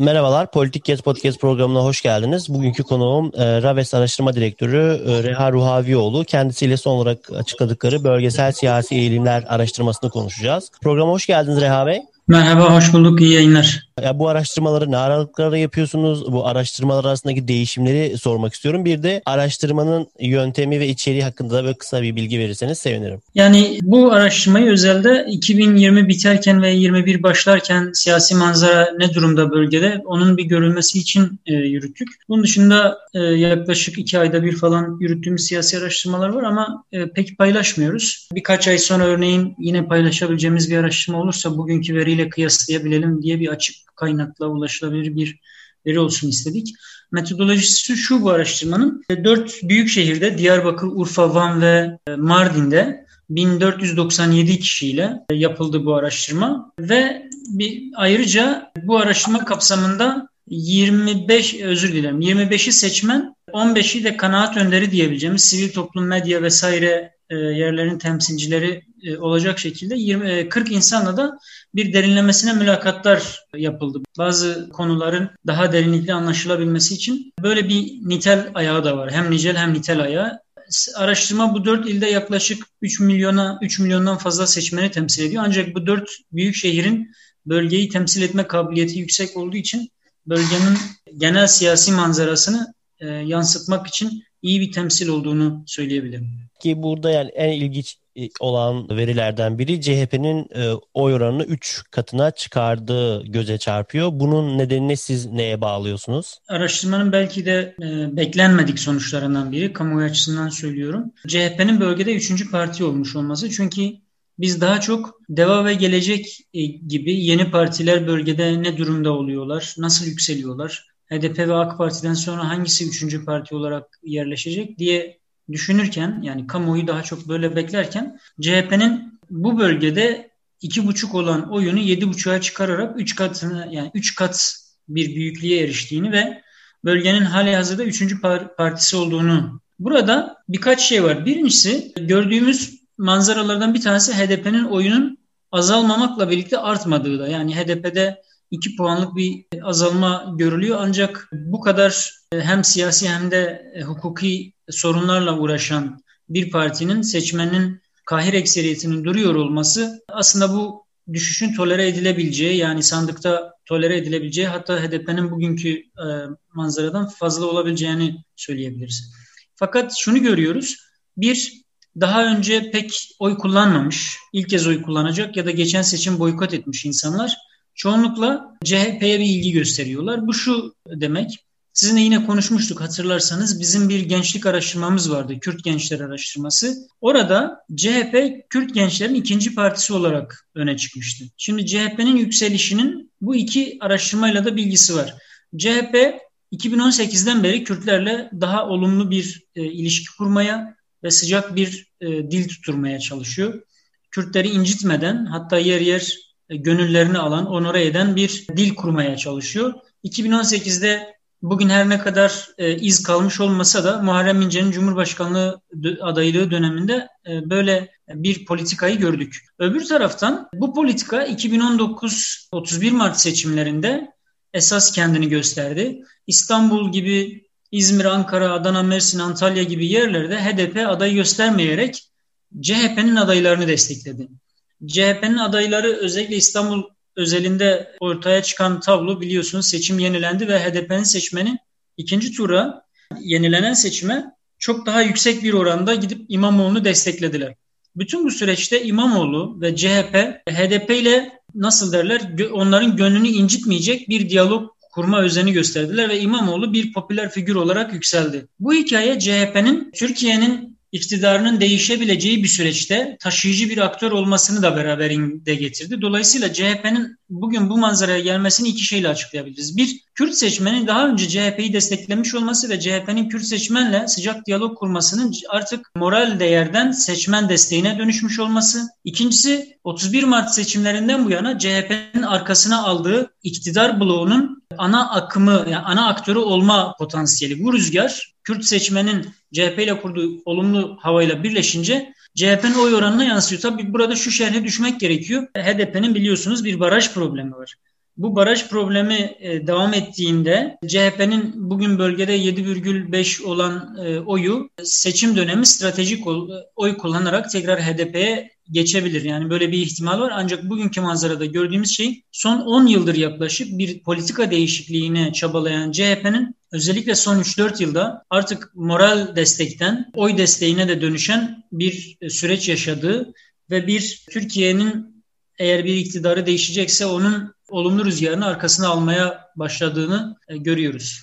Merhabalar, Politik Gez Podcast programına hoş geldiniz. Bugünkü konuğum e, Raves Araştırma Direktörü e, Reha Ruhavioğlu. Kendisiyle son olarak açıkladıkları bölgesel siyasi eğilimler araştırmasını konuşacağız. Programa hoş geldiniz Reha Bey. Merhaba, hoş bulduk. İyi yayınlar. Ya bu araştırmaları ne aralıklarla yapıyorsunuz? Bu araştırmalar arasındaki değişimleri sormak istiyorum. Bir de araştırmanın yöntemi ve içeriği hakkında da böyle kısa bir bilgi verirseniz sevinirim. Yani bu araştırmayı özelde 2020 biterken ve 21 başlarken siyasi manzara ne durumda bölgede onun bir görülmesi için e, yürüttük. Bunun dışında e, yaklaşık iki ayda bir falan yürüttüğümüz siyasi araştırmalar var ama e, pek paylaşmıyoruz. Birkaç ay sonra örneğin yine paylaşabileceğimiz bir araştırma olursa bugünkü veriyle kıyaslayabilelim diye bir açık kaynakla ulaşılabilir bir veri olsun istedik. Metodolojisi şu bu araştırmanın. Dört büyük şehirde Diyarbakır, Urfa, Van ve e, Mardin'de 1497 kişiyle yapıldı bu araştırma ve bir ayrıca bu araştırma kapsamında 25 özür dilerim 25'i seçmen 15'i de kanaat önderi diyebileceğimiz sivil toplum medya vesaire e, yerlerin temsilcileri e, olacak şekilde 20 40 insanla da bir derinlemesine mülakatlar yapıldı. Bazı konuların daha derinlikli anlaşılabilmesi için böyle bir nitel ayağı da var. Hem nicel hem nitel ayağı. Araştırma bu dört ilde yaklaşık 3 milyona 3 milyondan fazla seçmeni temsil ediyor. Ancak bu dört büyük şehrin bölgeyi temsil etme kabiliyeti yüksek olduğu için bölgenin genel siyasi manzarasını e, yansıtmak için iyi bir temsil olduğunu söyleyebilirim. Ki burada yani en ilginç e, olan verilerden biri CHP'nin e, oy oranını 3 katına çıkardığı göze çarpıyor. Bunun nedenini siz neye bağlıyorsunuz? Araştırmanın belki de e, beklenmedik sonuçlarından biri. Kamuoyu açısından söylüyorum. CHP'nin bölgede 3. parti olmuş olması. Çünkü biz daha çok Deva ve Gelecek e, gibi yeni partiler bölgede ne durumda oluyorlar, nasıl yükseliyorlar, HDP ve AK Parti'den sonra hangisi üçüncü parti olarak yerleşecek diye düşünürken yani kamuoyu daha çok böyle beklerken CHP'nin bu bölgede iki buçuk olan oyunu yedi buçuğa çıkararak üç katını yani üç kat bir büyüklüğe eriştiğini ve bölgenin hali hazırda üçüncü partisi olduğunu. Burada birkaç şey var. Birincisi gördüğümüz manzaralardan bir tanesi HDP'nin oyunun azalmamakla birlikte artmadığı da. Yani HDP'de 2 puanlık bir azalma görülüyor. Ancak bu kadar e, hem siyasi hem de e, hukuki sorunlarla uğraşan bir partinin seçmenin kahir ekseriyetinin duruyor olması aslında bu düşüşün tolere edilebileceği yani sandıkta tolere edilebileceği hatta HDP'nin bugünkü e, manzaradan fazla olabileceğini söyleyebiliriz. Fakat şunu görüyoruz. Bir, daha önce pek oy kullanmamış, ilk kez oy kullanacak ya da geçen seçim boykot etmiş insanlar çoğunlukla CHP'ye bir ilgi gösteriyorlar. Bu şu demek, sizinle yine konuşmuştuk hatırlarsanız bizim bir gençlik araştırmamız vardı. Kürt Gençler Araştırması. Orada CHP Kürt gençlerin ikinci partisi olarak öne çıkmıştı. Şimdi CHP'nin yükselişinin bu iki araştırmayla da bilgisi var. CHP 2018'den beri Kürtlerle daha olumlu bir e, ilişki kurmaya ve sıcak bir e, dil tuturmaya çalışıyor. Kürtleri incitmeden hatta yer yer gönüllerini alan, onore eden bir dil kurmaya çalışıyor. 2018'de bugün her ne kadar e, iz kalmış olmasa da Muharrem İnce'nin Cumhurbaşkanlığı adaylığı döneminde e, böyle bir politikayı gördük. Öbür taraftan bu politika 2019 31 Mart seçimlerinde esas kendini gösterdi. İstanbul gibi İzmir, Ankara, Adana, Mersin, Antalya gibi yerlerde HDP aday göstermeyerek CHP'nin adaylarını destekledi. CHP'nin adayları özellikle İstanbul özelinde ortaya çıkan tablo biliyorsunuz seçim yenilendi ve HDP'nin seçmeni ikinci tura yenilenen seçime çok daha yüksek bir oranda gidip İmamoğlu'nu desteklediler. Bütün bu süreçte İmamoğlu ve CHP HDP ile nasıl derler onların gönlünü incitmeyecek bir diyalog kurma özeni gösterdiler ve İmamoğlu bir popüler figür olarak yükseldi. Bu hikaye CHP'nin Türkiye'nin iktidarının değişebileceği bir süreçte taşıyıcı bir aktör olmasını da beraberinde getirdi. Dolayısıyla CHP'nin bugün bu manzaraya gelmesini iki şeyle açıklayabiliriz. Bir, Kürt seçmenin daha önce CHP'yi desteklemiş olması ve CHP'nin Kürt seçmenle sıcak diyalog kurmasının artık moral değerden seçmen desteğine dönüşmüş olması. İkincisi 31 Mart seçimlerinden bu yana CHP'nin arkasına aldığı iktidar bloğunun ana akımı, yani ana aktörü olma potansiyeli. Bu rüzgar Kürt seçmenin CHP ile kurduğu olumlu havayla birleşince CHP'nin oy oranına yansıyor. Tabii burada şu şerhe düşmek gerekiyor. HDP'nin biliyorsunuz bir baraj problemi var. Bu baraj problemi e, devam ettiğinde CHP'nin bugün bölgede 7,5 olan e, oyu seçim dönemi stratejik oy kullanarak tekrar HDP'ye geçebilir. Yani böyle bir ihtimal var. Ancak bugünkü manzarada gördüğümüz şey son 10 yıldır yaklaşık bir politika değişikliğine çabalayan CHP'nin özellikle son 3-4 yılda artık moral destekten oy desteğine de dönüşen bir süreç yaşadığı ve bir Türkiye'nin eğer bir iktidarı değişecekse onun olumlu rüzgarını arkasına almaya başladığını e, görüyoruz.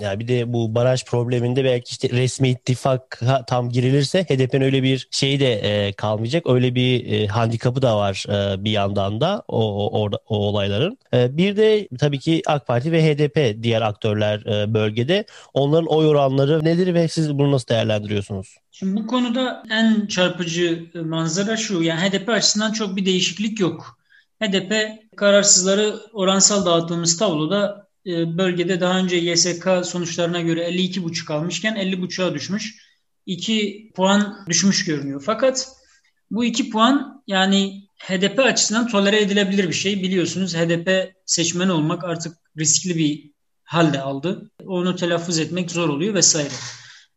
Yani bir de bu baraj probleminde belki işte resmi ittifak tam girilirse HDP'nin öyle bir şeyi de e, kalmayacak. Öyle bir e, handikapı da var e, bir yandan da o, o, o olayların. E, bir de tabii ki AK Parti ve HDP diğer aktörler e, bölgede. Onların oy oranları nedir ve siz bunu nasıl değerlendiriyorsunuz? Şimdi bu konuda en çarpıcı manzara şu. Yani HDP açısından çok bir değişiklik yok. HDP kararsızları oransal dağıttığımız tabloda e, bölgede daha önce YSK sonuçlarına göre 52,5 almışken 50,5'a düşmüş. 2 puan düşmüş görünüyor. Fakat bu 2 puan yani HDP açısından tolere edilebilir bir şey. Biliyorsunuz HDP seçmen olmak artık riskli bir halde aldı. Onu telaffuz etmek zor oluyor vesaire.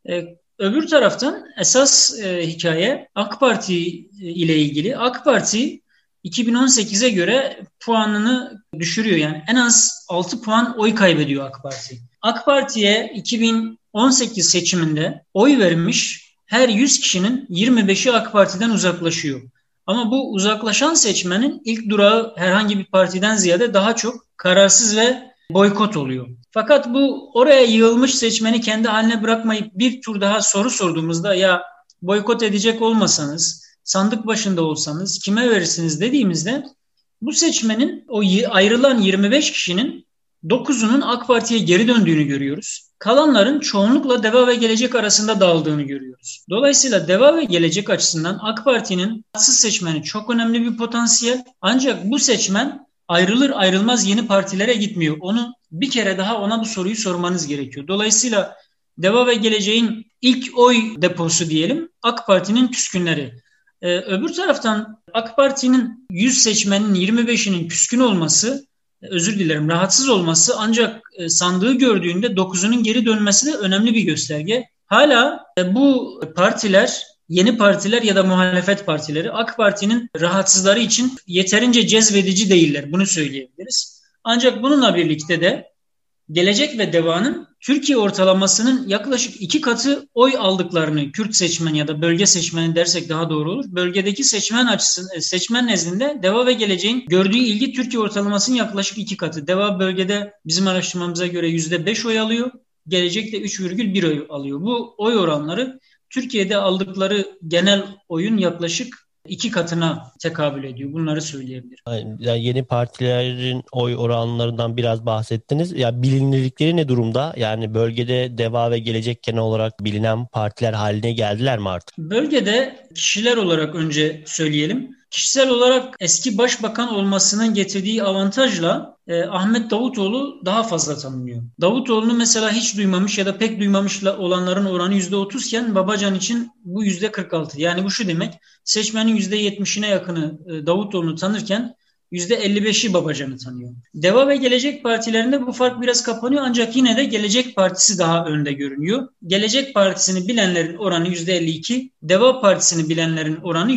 Ee, öbür taraftan esas e, hikaye AK Parti ile ilgili. AK Parti 2018'e göre puanını düşürüyor. Yani en az 6 puan oy kaybediyor AK Parti. AK Parti'ye 2018 seçiminde oy vermiş her 100 kişinin 25'i AK Parti'den uzaklaşıyor. Ama bu uzaklaşan seçmenin ilk durağı herhangi bir partiden ziyade daha çok kararsız ve boykot oluyor. Fakat bu oraya yığılmış seçmeni kendi haline bırakmayıp bir tur daha soru sorduğumuzda ya boykot edecek olmasanız sandık başında olsanız kime verirsiniz dediğimizde bu seçmenin o ayrılan 25 kişinin 9'unun AK Parti'ye geri döndüğünü görüyoruz. Kalanların çoğunlukla Deva ve Gelecek arasında dağıldığını görüyoruz. Dolayısıyla Deva ve Gelecek açısından AK Parti'nin rahatsız seçmeni çok önemli bir potansiyel. Ancak bu seçmen ayrılır ayrılmaz yeni partilere gitmiyor. Onu bir kere daha ona bu soruyu sormanız gerekiyor. Dolayısıyla Deva ve Geleceğin ilk oy deposu diyelim AK Parti'nin küskünleri. Ee, öbür taraftan AK Parti'nin 100 seçmenin 25'inin küskün olması, özür dilerim rahatsız olması ancak e, sandığı gördüğünde 9'unun geri dönmesi de önemli bir gösterge. Hala e, bu partiler yeni partiler ya da muhalefet partileri AK Parti'nin rahatsızları için yeterince cezbedici değiller. Bunu söyleyebiliriz. Ancak bununla birlikte de Gelecek ve Deva'nın Türkiye ortalamasının yaklaşık iki katı oy aldıklarını Kürt seçmen ya da bölge seçmeni dersek daha doğru olur. Bölgedeki seçmen açısından e, seçmen nezdinde Deva ve Geleceğin gördüğü ilgi Türkiye ortalamasının yaklaşık iki katı. Deva bölgede bizim araştırmamıza göre yüzde beş oy alıyor. Gelecek de 3,1 oy alıyor. Bu oy oranları Türkiye'de aldıkları genel oyun yaklaşık iki katına tekabül ediyor. Bunları söyleyebilirim. Yani yeni partilerin oy oranlarından biraz bahsettiniz. Ya bilinirlikleri ne durumda? Yani bölgede Deva ve Gelecek genel olarak bilinen partiler haline geldiler mi artık? Bölgede kişiler olarak önce söyleyelim. Kişisel olarak eski başbakan olmasının getirdiği avantajla e, Ahmet Davutoğlu daha fazla tanınıyor. Davutoğlu'nu mesela hiç duymamış ya da pek duymamış olanların oranı %30 iken Babacan için bu %46. Yani bu şu demek seçmenin %70'ine yakını e, Davutoğlu'nu tanırken %55'i Babacan'ı tanıyor. Deva ve Gelecek Partilerinde bu fark biraz kapanıyor ancak yine de Gelecek Partisi daha önde görünüyor. Gelecek Partisi'ni bilenlerin oranı %52, Deva Partisi'ni bilenlerin oranı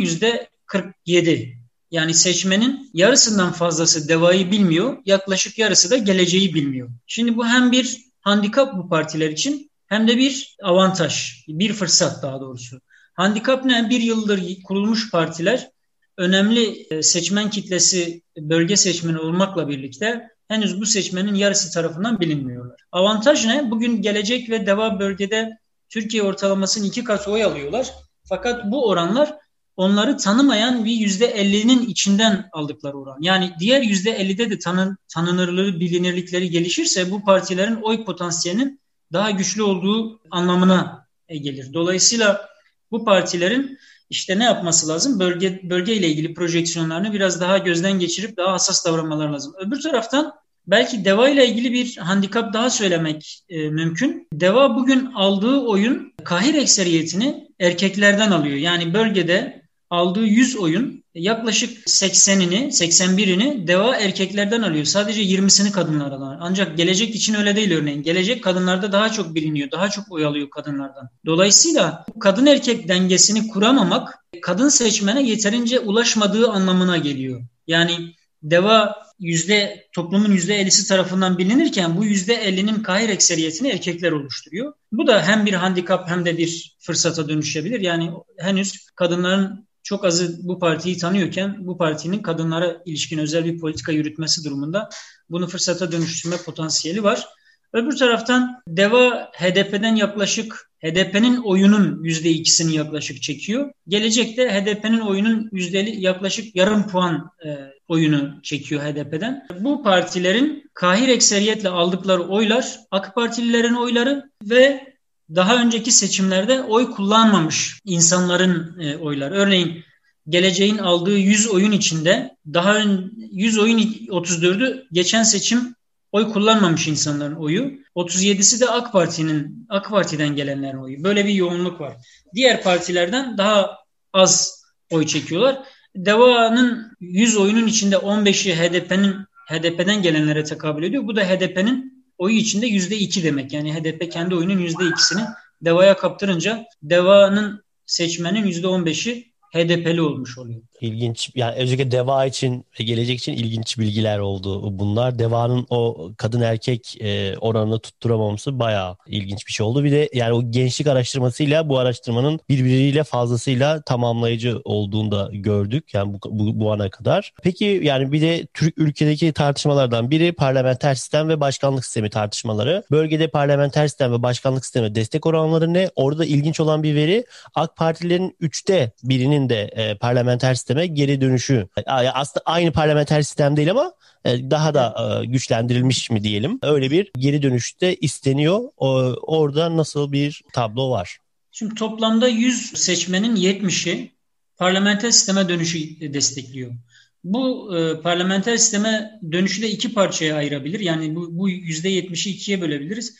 %47. Yani seçmenin yarısından fazlası devayı bilmiyor, yaklaşık yarısı da geleceği bilmiyor. Şimdi bu hem bir handikap bu partiler için hem de bir avantaj, bir fırsat daha doğrusu. Handikap ne? Bir yıldır kurulmuş partiler önemli e, seçmen kitlesi bölge seçmeni olmakla birlikte henüz bu seçmenin yarısı tarafından bilinmiyorlar. Avantaj ne? Bugün gelecek ve deva bölgede Türkiye ortalamasının iki katı oy alıyorlar. Fakat bu oranlar onları tanımayan bir yüzde 50'nin içinden aldıkları oran. Yani diğer yüzde 50'de de tanın, tanınırlığı, bilinirlikleri gelişirse bu partilerin oy potansiyelinin daha güçlü olduğu anlamına e, gelir. Dolayısıyla bu partilerin işte ne yapması lazım? Bölge bölge ile ilgili projeksiyonlarını biraz daha gözden geçirip daha hassas davranmalar lazım. Öbür taraftan belki Deva ile ilgili bir handikap daha söylemek e, mümkün. Deva bugün aldığı oyun kahir ekseriyetini erkeklerden alıyor. Yani bölgede aldığı 100 oyun yaklaşık 80'ini, 81'ini deva erkeklerden alıyor. Sadece 20'sini kadınlardan alıyor. Ancak gelecek için öyle değil örneğin. Gelecek kadınlarda daha çok biliniyor, daha çok oy alıyor kadınlardan. Dolayısıyla kadın erkek dengesini kuramamak kadın seçmene yeterince ulaşmadığı anlamına geliyor. Yani deva yüzde toplumun yüzde ellisi tarafından bilinirken bu yüzde ellinin kahir ekseriyetini erkekler oluşturuyor. Bu da hem bir handikap hem de bir fırsata dönüşebilir. Yani henüz kadınların çok azı bu partiyi tanıyorken bu partinin kadınlara ilişkin özel bir politika yürütmesi durumunda bunu fırsata dönüştürme potansiyeli var. Öbür taraftan DEVA HDP'den yaklaşık HDP'nin oyunun yüzde ikisini yaklaşık çekiyor. Gelecekte HDP'nin oyunun yüzdeli yaklaşık yarım puan e, oyunu çekiyor HDP'den. Bu partilerin kahir ekseriyetle aldıkları oylar AK Partililerin oyları ve daha önceki seçimlerde oy kullanmamış insanların e, oyları. Örneğin geleceğin aldığı 100 oyun içinde daha ön, 100 oyun 34'ü geçen seçim oy kullanmamış insanların oyu. 37'si de AK Parti'nin AK Parti'den gelenlerin oyu. Böyle bir yoğunluk var. Diğer partilerden daha az oy çekiyorlar. Deva'nın 100 oyunun içinde 15'i HDP'nin HDP'den gelenlere tekabül ediyor. Bu da HDP'nin oyu içinde yüzde iki demek. Yani HDP kendi oyunun yüzde ikisini DEVA'ya kaptırınca DEVA'nın seçmenin yüzde on beşi HDP'li olmuş oluyor. İlginç yani özellikle DEVA için ve gelecek için ilginç bilgiler oldu bunlar. DEVA'nın o kadın erkek e, oranını tutturamaması bayağı ilginç bir şey oldu. Bir de yani o gençlik araştırmasıyla bu araştırmanın birbiriyle fazlasıyla tamamlayıcı olduğunu da gördük yani bu, bu, bu ana kadar. Peki yani bir de Türk ülkedeki tartışmalardan biri parlamenter sistem ve başkanlık sistemi tartışmaları. Bölgede parlamenter sistem ve başkanlık sistemi destek oranları ne? Orada ilginç olan bir veri AK Partilerin üçte birinin de e, parlamenter sistem sisteme geri dönüşü. Aslında aynı parlamenter sistem değil ama e, daha da e, güçlendirilmiş mi diyelim. Öyle bir geri dönüşte isteniyor. Orada nasıl bir tablo var? Şimdi toplamda 100 seçmenin 70'i parlamenter sisteme dönüşü destekliyor. Bu e, parlamenter sisteme dönüşü de iki parçaya ayırabilir. Yani bu, bu %70'i ikiye bölebiliriz.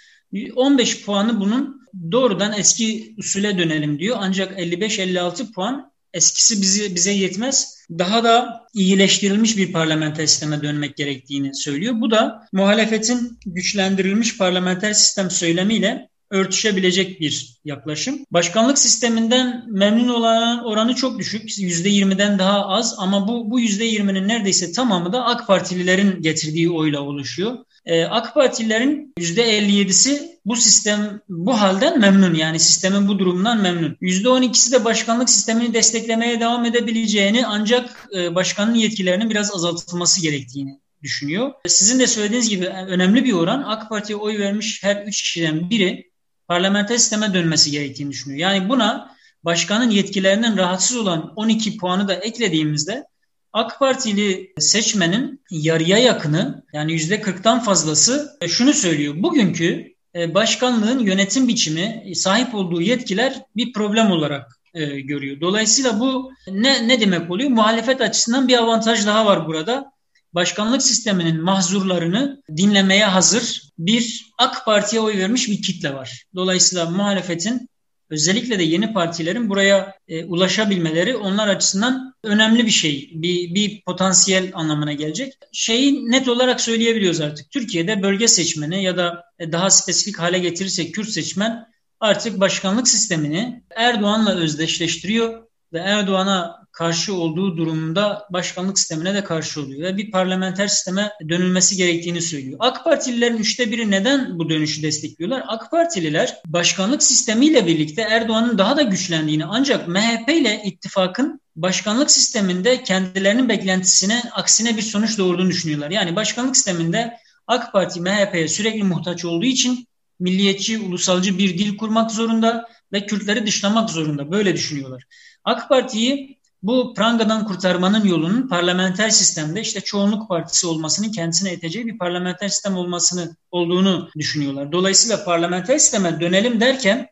15 puanı bunun doğrudan eski usule dönelim diyor. Ancak 55-56 puan eskisi bizi, bize yetmez. Daha da iyileştirilmiş bir parlamenter sisteme dönmek gerektiğini söylüyor. Bu da muhalefetin güçlendirilmiş parlamenter sistem söylemiyle örtüşebilecek bir yaklaşım. Başkanlık sisteminden memnun olan oranı çok düşük. %20'den daha az ama bu, bu %20'nin neredeyse tamamı da AK Partililerin getirdiği oyla oluşuyor. Ee, AK Partililerin %57'si bu sistem bu halden memnun yani sistemin bu durumundan memnun. %12'si de başkanlık sistemini desteklemeye devam edebileceğini ancak e, başkanın yetkilerinin biraz azaltılması gerektiğini düşünüyor. Sizin de söylediğiniz gibi önemli bir oran AK Parti'ye oy vermiş her üç kişiden biri parlamenter sisteme dönmesi gerektiğini düşünüyor. Yani buna başkanın yetkilerinden rahatsız olan 12 puanı da eklediğimizde AK Partili seçmenin yarıya yakını yani yüzde 40'tan fazlası e, şunu söylüyor. Bugünkü e, başkanlığın yönetim biçimi, sahip olduğu yetkiler bir problem olarak e, görüyor. Dolayısıyla bu ne, ne demek oluyor? Muhalefet açısından bir avantaj daha var burada. Başkanlık sisteminin mahzurlarını dinlemeye hazır bir AK Parti'ye oy vermiş bir kitle var. Dolayısıyla muhalefetin özellikle de yeni partilerin buraya e, ulaşabilmeleri onlar açısından önemli bir şey. Bir, bir potansiyel anlamına gelecek. Şeyi net olarak söyleyebiliyoruz artık. Türkiye'de bölge seçmeni ya da e, daha spesifik hale getirirsek Kürt seçmen artık başkanlık sistemini Erdoğan'la özdeşleştiriyor ve Erdoğan'a karşı olduğu durumda başkanlık sistemine de karşı oluyor ve bir parlamenter sisteme dönülmesi gerektiğini söylüyor. AK Partililerin üçte biri neden bu dönüşü destekliyorlar? AK Partililer başkanlık sistemiyle birlikte Erdoğan'ın daha da güçlendiğini ancak MHP ile ittifakın başkanlık sisteminde kendilerinin beklentisine aksine bir sonuç doğurduğunu düşünüyorlar. Yani başkanlık sisteminde AK Parti MHP'ye sürekli muhtaç olduğu için milliyetçi, ulusalcı bir dil kurmak zorunda ve Kürtleri dışlamak zorunda. Böyle düşünüyorlar. AK Parti'yi bu prangadan kurtarmanın yolunun parlamenter sistemde işte çoğunluk partisi olmasının kendisine eteceği bir parlamenter sistem olmasını olduğunu düşünüyorlar. Dolayısıyla parlamenter sisteme dönelim derken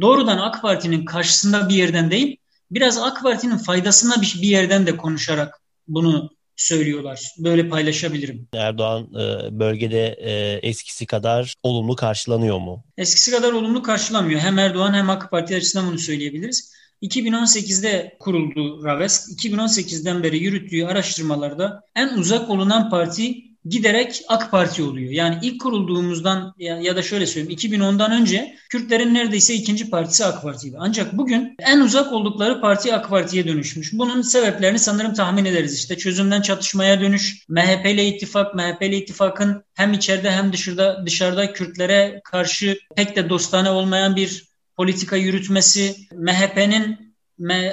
doğrudan AK Parti'nin karşısında bir yerden değil, biraz AK Parti'nin faydasına bir yerden de konuşarak bunu söylüyorlar. Böyle paylaşabilirim. Erdoğan e, bölgede e, eskisi kadar olumlu karşılanıyor mu? Eskisi kadar olumlu karşılamıyor. Hem Erdoğan hem AK Parti açısından bunu söyleyebiliriz. 2018'de kuruldu Raves. 2018'den beri yürüttüğü araştırmalarda en uzak olunan parti giderek AK Parti oluyor. Yani ilk kurulduğumuzdan ya da şöyle söyleyeyim 2010'dan önce Kürtlerin neredeyse ikinci partisi AK Parti'ydi. Ancak bugün en uzak oldukları parti AK Parti'ye dönüşmüş. Bunun sebeplerini sanırım tahmin ederiz. İşte çözümden çatışmaya dönüş, MHP ile ittifak, MHP ile ittifakın hem içeride hem dışarıda dışarıda Kürtlere karşı pek de dostane olmayan bir politika yürütmesi, MHP'nin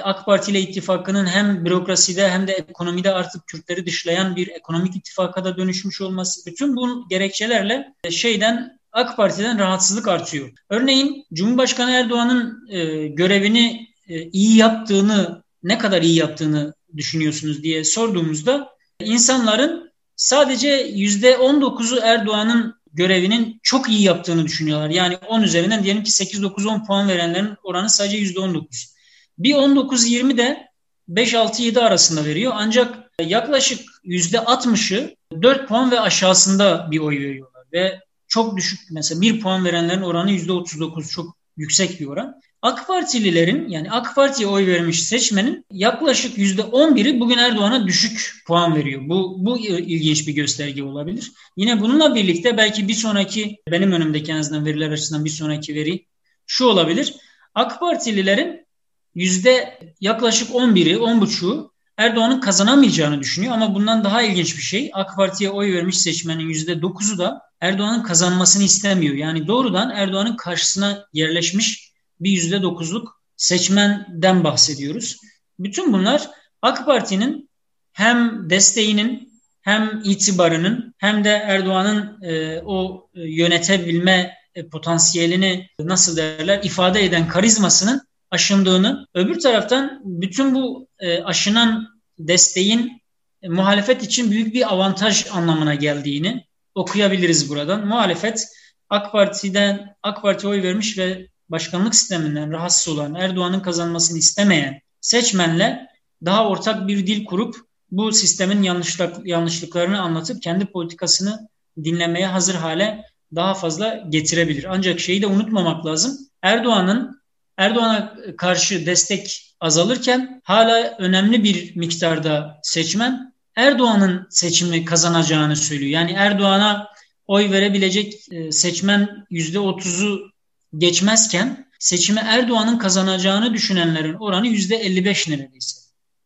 AK Parti ile ittifakının hem bürokraside hem de ekonomide artık Kürtleri dışlayan bir ekonomik ittifaka da dönüşmüş olması. Bütün bu gerekçelerle şeyden AK Parti'den rahatsızlık artıyor. Örneğin Cumhurbaşkanı Erdoğan'ın e, görevini e, iyi yaptığını, ne kadar iyi yaptığını düşünüyorsunuz diye sorduğumuzda insanların sadece %19'u Erdoğan'ın görevinin çok iyi yaptığını düşünüyorlar. Yani 10 üzerinden diyelim ki 8-9-10 puan verenlerin oranı sadece %19. Bir 19-20 de 5-6-7 arasında veriyor. Ancak yaklaşık %60'ı 4 puan ve aşağısında bir oy veriyorlar. Ve çok düşük mesela 1 puan verenlerin oranı %39 çok yüksek bir oran. AK Partililerin yani AK Parti'ye oy vermiş seçmenin yaklaşık yüzde 11'i bugün Erdoğan'a düşük puan veriyor. Bu, bu ilginç bir gösterge olabilir. Yine bununla birlikte belki bir sonraki benim önümdeki en azından veriler açısından bir sonraki veri şu olabilir. AK Partililerin yüzde yaklaşık 11'i, 10,5'u Erdoğan'ın kazanamayacağını düşünüyor. Ama bundan daha ilginç bir şey AK Parti'ye oy vermiş seçmenin yüzde 9'u da Erdoğan'ın kazanmasını istemiyor. Yani doğrudan Erdoğan'ın karşısına yerleşmiş bir yüzde dokuzluk seçmenden bahsediyoruz. Bütün bunlar AK Parti'nin hem desteğinin hem itibarının hem de Erdoğan'ın e, o yönetebilme e, potansiyelini nasıl derler ifade eden karizmasının aşındığını, öbür taraftan bütün bu e, aşınan desteğin e, muhalefet için büyük bir avantaj anlamına geldiğini okuyabiliriz buradan. Muhalefet AK Parti'den AK Parti oy vermiş ve başkanlık sisteminden rahatsız olan, Erdoğan'ın kazanmasını istemeyen seçmenle daha ortak bir dil kurup bu sistemin yanlışlık, yanlışlıklarını anlatıp kendi politikasını dinlemeye hazır hale daha fazla getirebilir. Ancak şeyi de unutmamak lazım. Erdoğan'ın Erdoğan'a karşı destek azalırken hala önemli bir miktarda seçmen Erdoğan'ın seçimi kazanacağını söylüyor. Yani Erdoğan'a oy verebilecek e, seçmen %30'u geçmezken seçimi Erdoğan'ın kazanacağını düşünenlerin oranı yüzde 55 neredeyse.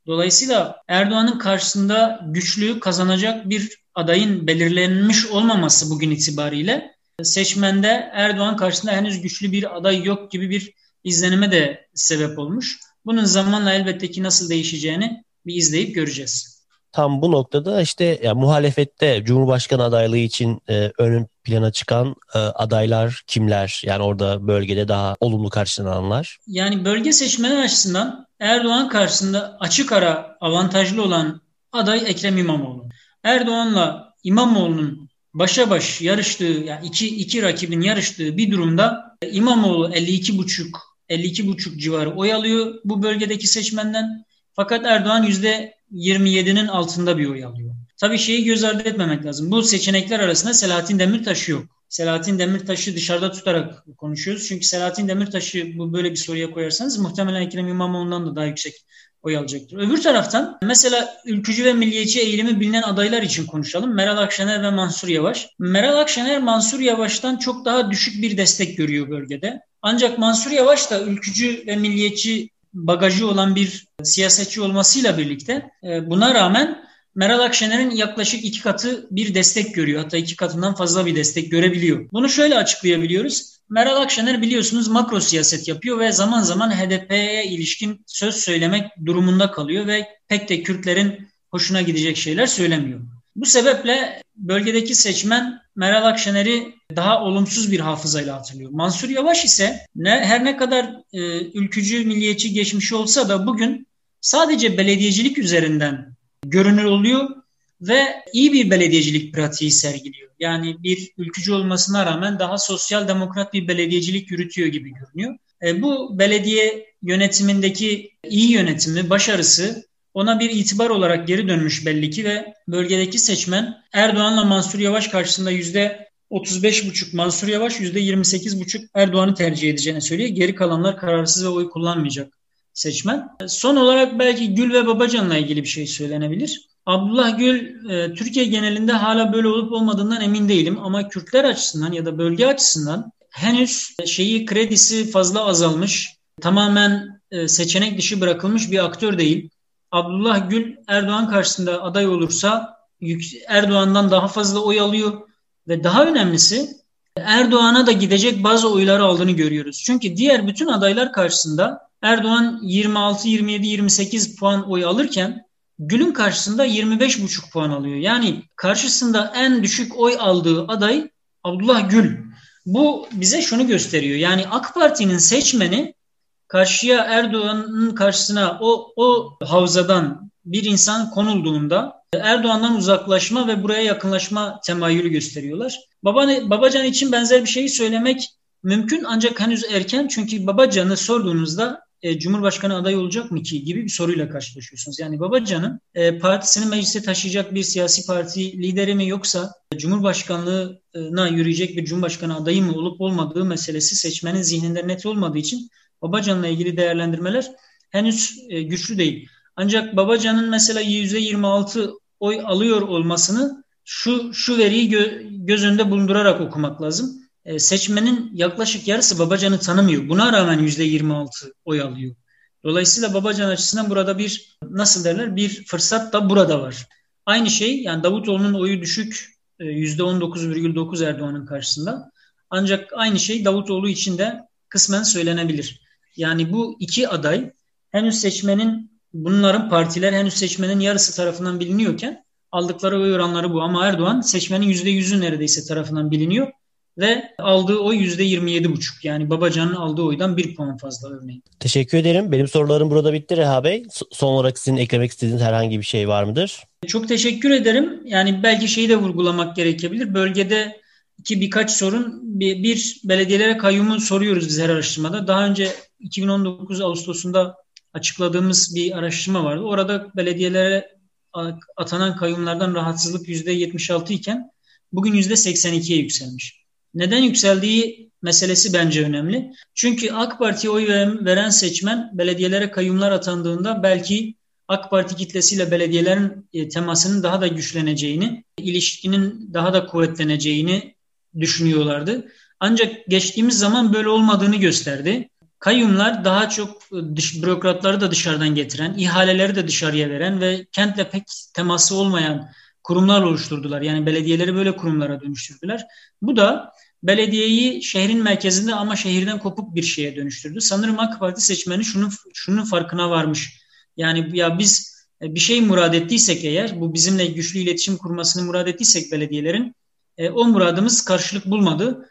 Dolayısıyla Erdoğan'ın karşısında güçlü kazanacak bir adayın belirlenmiş olmaması bugün itibariyle seçmende Erdoğan karşısında henüz güçlü bir aday yok gibi bir izlenime de sebep olmuş. Bunun zamanla elbette ki nasıl değişeceğini bir izleyip göreceğiz tam bu noktada işte yani muhalefette Cumhurbaşkanı adaylığı için e, ön plana çıkan e, adaylar kimler? Yani orada bölgede daha olumlu karşılananlar. Yani bölge seçmeni açısından Erdoğan karşısında açık ara avantajlı olan aday Ekrem İmamoğlu. Erdoğan'la İmamoğlu'nun başa baş yarıştığı yani iki, iki rakibin yarıştığı bir durumda İmamoğlu 52,5 52,5 civarı oy alıyor bu bölgedeki seçmenden. Fakat Erdoğan yüzde 27'nin altında bir oy alıyor. Tabii şeyi göz ardı etmemek lazım. Bu seçenekler arasında Selahattin Demirtaş'ı yok. Selahattin Demirtaş'ı dışarıda tutarak konuşuyoruz. Çünkü Selahattin Demirtaş'ı bu böyle bir soruya koyarsanız muhtemelen Ekrem İmamoğlu'ndan da daha yüksek oy alacaktır. Öbür taraftan mesela ülkücü ve milliyetçi eğilimi bilinen adaylar için konuşalım. Meral Akşener ve Mansur Yavaş. Meral Akşener Mansur Yavaş'tan çok daha düşük bir destek görüyor bölgede. Ancak Mansur Yavaş da ülkücü ve milliyetçi bagajı olan bir siyasetçi olmasıyla birlikte e, buna rağmen Meral Akşener'in yaklaşık iki katı bir destek görüyor. Hatta iki katından fazla bir destek görebiliyor. Bunu şöyle açıklayabiliyoruz. Meral Akşener biliyorsunuz makro siyaset yapıyor ve zaman zaman HDP'ye ilişkin söz söylemek durumunda kalıyor ve pek de Kürtlerin hoşuna gidecek şeyler söylemiyor. Bu sebeple bölgedeki seçmen Meral Akşener'i daha olumsuz bir hafızayla hatırlıyor. Mansur Yavaş ise ne, her ne kadar e, ülkücü, milliyetçi geçmişi olsa da bugün sadece belediyecilik üzerinden görünür oluyor ve iyi bir belediyecilik pratiği sergiliyor. Yani bir ülkücü olmasına rağmen daha sosyal demokrat bir belediyecilik yürütüyor gibi görünüyor. E, bu belediye yönetimindeki iyi yönetimi, başarısı ona bir itibar olarak geri dönmüş belli ki ve bölgedeki seçmen Erdoğan'la Mansur Yavaş karşısında yüzde 35,5 Mansur Yavaş yüzde 28,5 Erdoğan'ı tercih edeceğini söylüyor. Geri kalanlar kararsız ve oy kullanmayacak seçmen. Son olarak belki Gül ve Babacan'la ilgili bir şey söylenebilir. Abdullah Gül e, Türkiye genelinde hala böyle olup olmadığından emin değilim ama Kürtler açısından ya da bölge açısından henüz şeyi kredisi fazla azalmış, tamamen e, seçenek dışı bırakılmış bir aktör değil. Abdullah Gül Erdoğan karşısında aday olursa Erdoğan'dan daha fazla oy alıyor ve daha önemlisi Erdoğan'a da gidecek bazı oyları aldığını görüyoruz. Çünkü diğer bütün adaylar karşısında Erdoğan 26, 27, 28 puan oy alırken Gül'ün karşısında 25,5 puan alıyor. Yani karşısında en düşük oy aldığı aday Abdullah Gül. Bu bize şunu gösteriyor. Yani AK Parti'nin seçmeni karşıya Erdoğan'ın karşısına o, o havzadan bir insan konulduğunda Erdoğan'dan uzaklaşma ve buraya yakınlaşma temayülü gösteriyorlar. Baba, Babacan için benzer bir şeyi söylemek mümkün ancak henüz erken çünkü Babacan'ı sorduğunuzda e, Cumhurbaşkanı adayı olacak mı ki gibi bir soruyla karşılaşıyorsunuz. Yani Babacan'ın e, partisini meclise taşıyacak bir siyasi parti lideri mi yoksa Cumhurbaşkanlığına yürüyecek bir Cumhurbaşkanı adayı mı olup olmadığı meselesi seçmenin zihninde net olmadığı için Babacan'la ilgili değerlendirmeler henüz e, güçlü değil. Ancak Babacan'ın mesela %26 oy alıyor olmasını şu şu veriyi gö, göz önünde bulundurarak okumak lazım. E, seçmenin yaklaşık yarısı Babacan'ı tanımıyor. Buna rağmen %26 oy alıyor. Dolayısıyla Babacan açısından burada bir nasıl derler bir fırsat da burada var. Aynı şey yani Davutoğlu'nun oyu düşük %19,9 e, Erdoğan'ın karşısında. Ancak aynı şey Davutoğlu için de kısmen söylenebilir. Yani bu iki aday henüz seçmenin bunların partiler henüz seçmenin yarısı tarafından biliniyorken aldıkları oy oranları bu. Ama Erdoğan seçmenin %100'ü neredeyse tarafından biliniyor ve aldığı oy %27,5. Yani Babacan'ın aldığı oydan bir puan fazla örneğin. Teşekkür ederim. Benim sorularım burada bitti Reha Bey. Son olarak sizin eklemek istediğiniz herhangi bir şey var mıdır? Çok teşekkür ederim. Yani belki şeyi de vurgulamak gerekebilir. Bölgede iki birkaç sorun. Bir, bir belediyelere kayyumu soruyoruz biz her araştırmada. Daha önce 2019 Ağustos'unda açıkladığımız bir araştırma vardı. Orada belediyelere atanan kayyumlardan rahatsızlık %76 iken bugün %82'ye yükselmiş. Neden yükseldiği meselesi bence önemli. Çünkü AK Parti'ye oy veren seçmen belediyelere kayyumlar atandığında belki AK Parti kitlesiyle belediyelerin e, temasının daha da güçleneceğini, ilişkinin daha da kuvvetleneceğini düşünüyorlardı. Ancak geçtiğimiz zaman böyle olmadığını gösterdi. Kayyumlar daha çok e, dış, bürokratları da dışarıdan getiren, ihaleleri de dışarıya veren ve kentle pek teması olmayan kurumlar oluşturdular. Yani belediyeleri böyle kurumlara dönüştürdüler. Bu da belediyeyi şehrin merkezinde ama şehirden kopuk bir şeye dönüştürdü. Sanırım AK Parti seçmeni şunun şunun farkına varmış. Yani ya biz e, bir şey murad ettiysek eğer, bu bizimle güçlü iletişim kurmasını murad ettiysek belediyelerin, e, o muradımız karşılık bulmadı.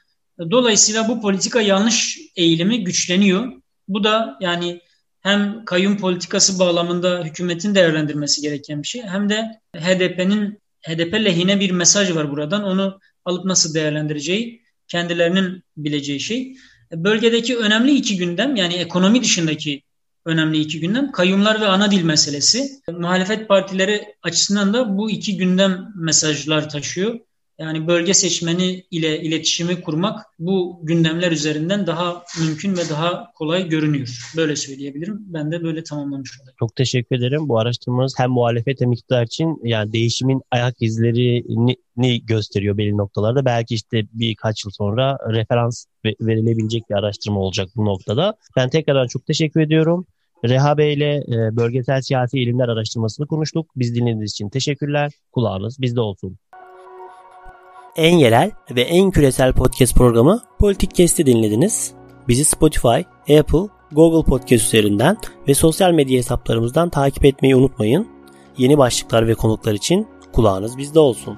Dolayısıyla bu politika yanlış eğilimi güçleniyor. Bu da yani hem kayyum politikası bağlamında hükümetin değerlendirmesi gereken bir şey hem de HDP'nin HDP lehine bir mesaj var buradan. Onu alıp nasıl değerlendireceği kendilerinin bileceği şey. Bölgedeki önemli iki gündem yani ekonomi dışındaki önemli iki gündem kayyumlar ve ana dil meselesi. Muhalefet partileri açısından da bu iki gündem mesajlar taşıyor. Yani bölge seçmeni ile iletişimi kurmak bu gündemler üzerinden daha mümkün ve daha kolay görünüyor. Böyle söyleyebilirim. Ben de böyle tamamlamış olayım. Çok teşekkür ederim. Bu araştırmanız hem muhalefet hem iktidar için yani değişimin ayak izlerini gösteriyor belli noktalarda. Belki işte birkaç yıl sonra referans verilebilecek bir araştırma olacak bu noktada. Ben tekrardan çok teşekkür ediyorum. Reha Bey ile e, bölgesel siyasi ilimler araştırmasını konuştuk. Biz dinlediğiniz için teşekkürler. Kulağınız bizde olsun en yerel ve en küresel podcast programı Politik Kesti dinlediniz. Bizi Spotify, Apple, Google Podcast üzerinden ve sosyal medya hesaplarımızdan takip etmeyi unutmayın. Yeni başlıklar ve konuklar için kulağınız bizde olsun.